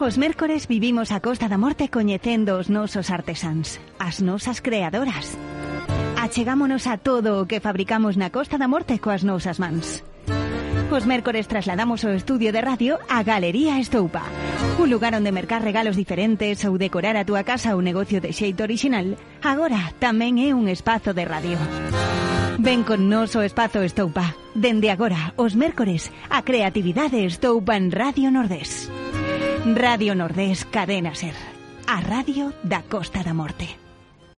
Os mércores vivimos a Costa da Morte coñecendo os nosos artesáns, as nosas creadoras. Achegámonos a todo o que fabricamos na Costa da Morte coas nosas mans. Os mércores trasladamos o estudio de radio a Galería Estoupa, un lugar onde mercar regalos diferentes ou decorar a túa casa ou negocio de xeito original, agora tamén é un espazo de radio. Ven con nos o espazo Estoupa. Dende agora, os mércores, a creatividade Estoupa en Radio Nordés. Radio Nordés Cadena Ser. A radio da Costa da Morte.